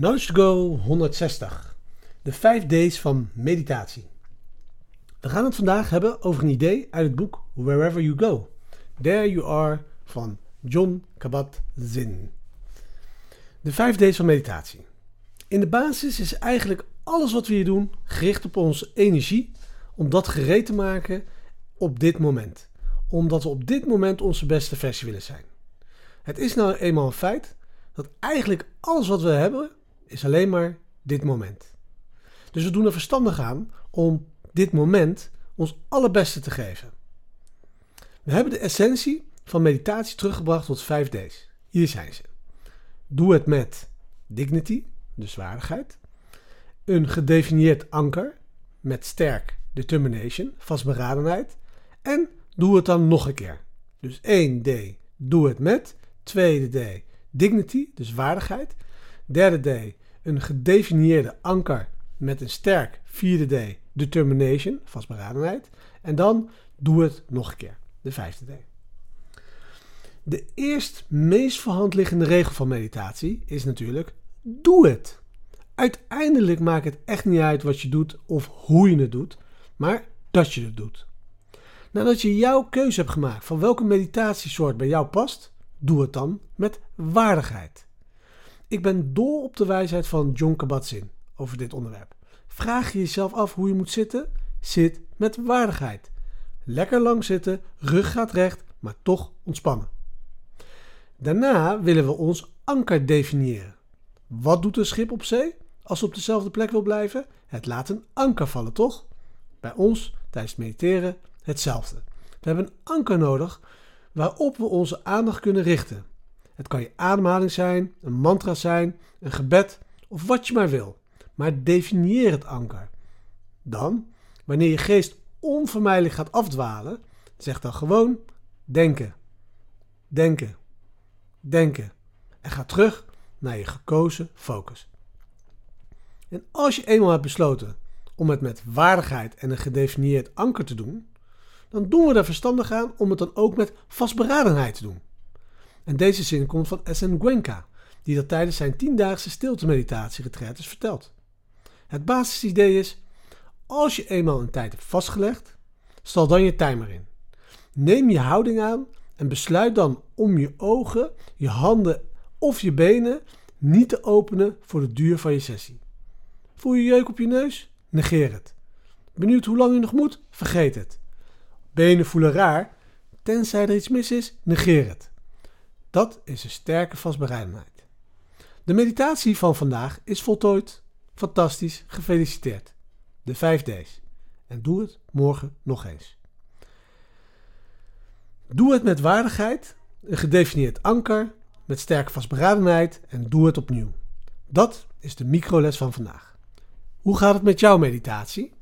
Knowledge to Go 160. De 5 D's van meditatie. We gaan het vandaag hebben over een idee uit het boek Wherever You Go. There You Are van John Kabat-Zinn. De 5 D's van meditatie. In de basis is eigenlijk alles wat we hier doen gericht op onze energie om dat gereed te maken op dit moment. Omdat we op dit moment onze beste versie willen zijn. Het is nou eenmaal een feit dat eigenlijk alles wat we hebben is alleen maar dit moment. Dus we doen er verstandig aan om dit moment ons allerbeste te geven. We hebben de essentie van meditatie teruggebracht tot 5 D's. Hier zijn ze. Doe het met dignity, dus waardigheid. Een gedefinieerd anker met sterk determination, vastberadenheid. En doe het dan nog een keer. Dus 1 D, doe het met. Tweede D, dignity, dus waardigheid. Derde D, een gedefinieerde anker met een sterk vierde D, determination, vastberadenheid. En dan doe het nog een keer, de vijfde D. De eerst meest voor hand liggende regel van meditatie is natuurlijk: doe het. Uiteindelijk maakt het echt niet uit wat je doet of hoe je het doet, maar dat je het doet. Nadat je jouw keuze hebt gemaakt van welke meditatiesoort bij jou past, doe het dan met waardigheid. Ik ben dol op de wijsheid van John Kabat-Zinn over dit onderwerp. Vraag je jezelf af hoe je moet zitten? Zit met waardigheid. Lekker lang zitten, rug gaat recht, maar toch ontspannen. Daarna willen we ons anker definiëren. Wat doet een schip op zee als het op dezelfde plek wil blijven? Het laat een anker vallen, toch? Bij ons tijdens het mediteren hetzelfde. We hebben een anker nodig waarop we onze aandacht kunnen richten. Het kan je ademhaling zijn, een mantra zijn, een gebed of wat je maar wil. Maar definieer het anker. Dan, wanneer je geest onvermijdelijk gaat afdwalen, zeg dan gewoon denken, denken, denken. En ga terug naar je gekozen focus. En als je eenmaal hebt besloten om het met waardigheid en een gedefinieerd anker te doen, dan doen we er verstandig aan om het dan ook met vastberadenheid te doen. En deze zin komt van S.N. Gwenka, die dat tijdens zijn tiendaagse stilte-meditatie is verteld. Het basisidee is: als je eenmaal een tijd hebt vastgelegd, stel dan je timer in. Neem je houding aan en besluit dan om je ogen, je handen of je benen niet te openen voor de duur van je sessie. Voel je jeuk op je neus? Negeer het. Benieuwd hoe lang je nog moet? Vergeet het. Benen voelen raar? Tenzij er iets mis is, negeer het. Dat is een sterke vastberadenheid. De meditatie van vandaag is voltooid. Fantastisch, gefeliciteerd. De 5 D's. En doe het morgen nog eens. Doe het met waardigheid, een gedefinieerd anker, met sterke vastberadenheid en doe het opnieuw. Dat is de microles van vandaag. Hoe gaat het met jouw meditatie?